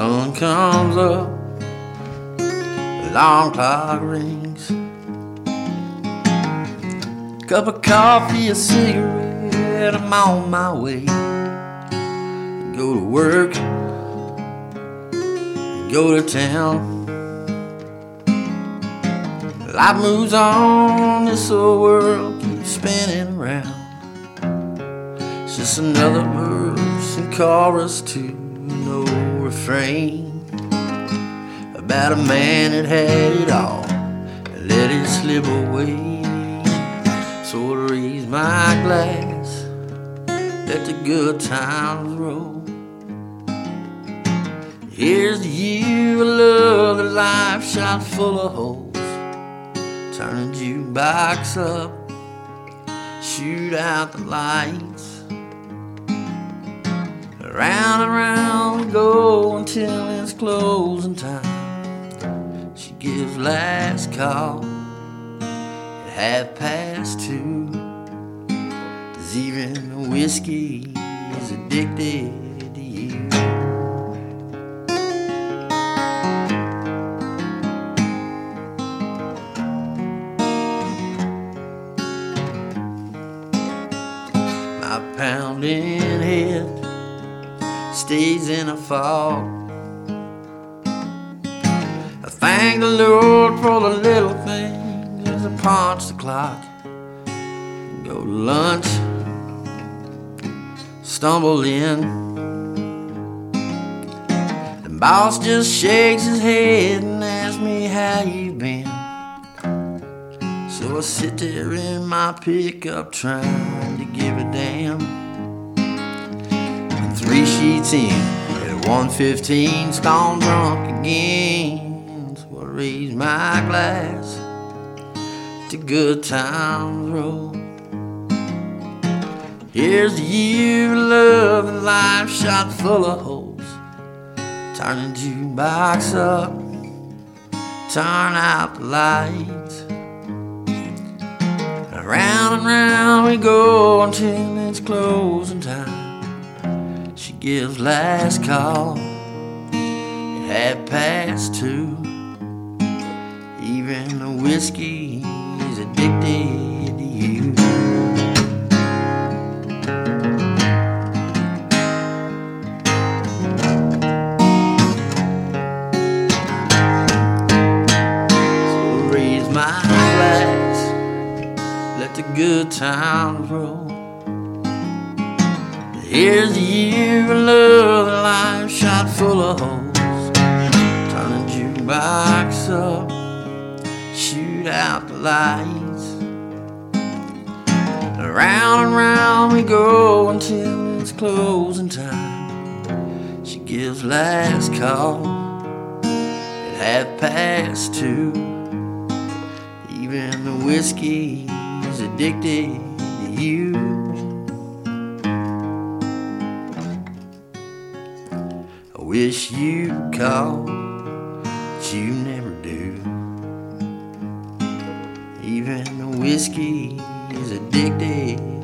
up. Alarm clock rings. Cup of coffee, a cigarette. I'm on my way. Go to work. Go to town. Life moves on, this old world keeps spinning around. It's just another verse and chorus to no refrain about a man that had it all and let it slip away. So I raise my glass, let the good times roll. Here's to you, a love, life shot full of holes. Turn the jukebox up, shoot out the lights. Round and round go until it's closing time. She gives last call at half past two. Cause even whiskey is addicted to you. My pounding head stays in a fog. I thank the Lord for the little things as I punch the clock. Go to lunch, stumble in. The boss just shakes his head and asks me how you been. So I sit there in my pickup trying to give a damn. Three sheets in at 115, stone drunk again. So I raise my glass to good times roll. Here's to you, love, and life shot full of holes. Turn the jukebox up, turn out the lights. Round and round we go until it's closing gives last call at half past two. Even the whiskey is addicted to you. So raise my glass let the good times roll. Here's to you, love, and life shot full of holes. Turn the jukebox up, shoot out the lights. Round and round we go until it's closing time. She gives last call at half past two. Even the whiskey is addicted to you. Wish you'd call, but you never do. Even the whiskey is addicted